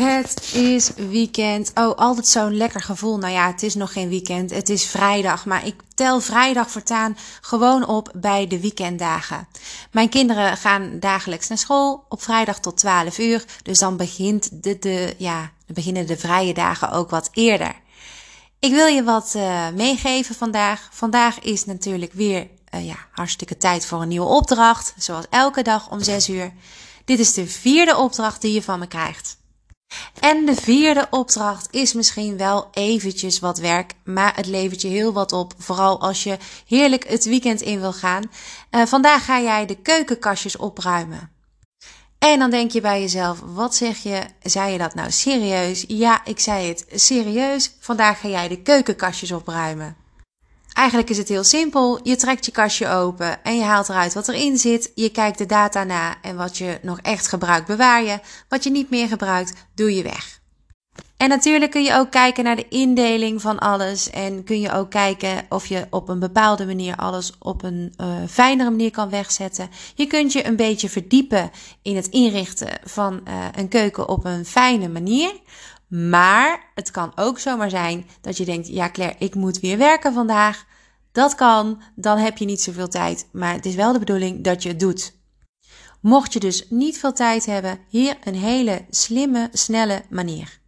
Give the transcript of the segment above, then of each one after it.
Het is weekend. Oh, altijd zo'n lekker gevoel. Nou ja, het is nog geen weekend. Het is vrijdag. Maar ik tel vrijdag voortaan gewoon op bij de weekenddagen. Mijn kinderen gaan dagelijks naar school op vrijdag tot 12 uur. Dus dan begint de, de, ja, beginnen de vrije dagen ook wat eerder. Ik wil je wat uh, meegeven vandaag. Vandaag is natuurlijk weer uh, ja, hartstikke tijd voor een nieuwe opdracht. Zoals elke dag om 6 uur. Dit is de vierde opdracht die je van me krijgt. En de vierde opdracht is misschien wel eventjes wat werk, maar het levert je heel wat op. Vooral als je heerlijk het weekend in wil gaan. Uh, vandaag ga jij de keukenkastjes opruimen. En dan denk je bij jezelf, wat zeg je? Zei je dat nou serieus? Ja, ik zei het serieus. Vandaag ga jij de keukenkastjes opruimen. Eigenlijk is het heel simpel. Je trekt je kastje open en je haalt eruit wat erin zit. Je kijkt de data na en wat je nog echt gebruikt bewaar je. Wat je niet meer gebruikt, doe je weg. En natuurlijk kun je ook kijken naar de indeling van alles. En kun je ook kijken of je op een bepaalde manier alles op een uh, fijnere manier kan wegzetten. Je kunt je een beetje verdiepen in het inrichten van uh, een keuken op een fijne manier. Maar het kan ook zomaar zijn dat je denkt: ja, Claire, ik moet weer werken vandaag. Dat kan, dan heb je niet zoveel tijd. Maar het is wel de bedoeling dat je het doet. Mocht je dus niet veel tijd hebben, hier een hele slimme, snelle manier.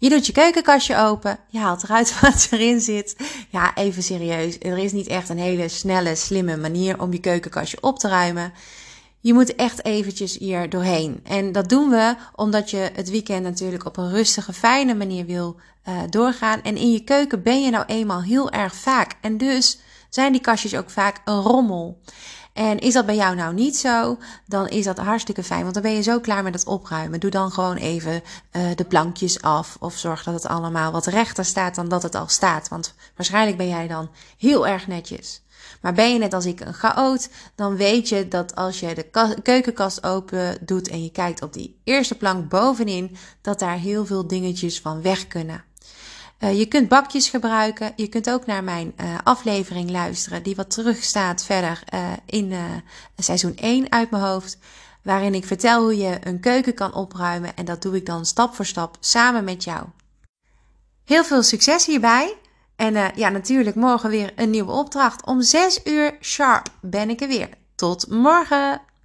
Je doet je keukenkastje open, je haalt eruit wat erin zit. Ja, even serieus. Er is niet echt een hele snelle, slimme manier om je keukenkastje op te ruimen. Je moet echt eventjes hier doorheen. En dat doen we omdat je het weekend natuurlijk op een rustige, fijne manier wil uh, doorgaan. En in je keuken ben je nou eenmaal heel erg vaak. En dus zijn die kastjes ook vaak een rommel. En is dat bij jou nou niet zo, dan is dat hartstikke fijn. Want dan ben je zo klaar met het opruimen. Doe dan gewoon even uh, de plankjes af. Of zorg dat het allemaal wat rechter staat dan dat het al staat. Want waarschijnlijk ben jij dan heel erg netjes. Maar ben je net als ik een chaot, dan weet je dat als je de keukenkast open doet en je kijkt op die eerste plank bovenin, dat daar heel veel dingetjes van weg kunnen. Uh, je kunt bakjes gebruiken. Je kunt ook naar mijn uh, aflevering luisteren, die wat terug staat verder uh, in seizoen 1 uit mijn hoofd. Waarin ik vertel hoe je een keuken kan opruimen. En dat doe ik dan stap voor stap samen met jou. Heel veel succes hierbij. En ja, natuurlijk morgen weer een nieuwe opdracht. Om 6 uur sharp ben ik er weer. Tot morgen!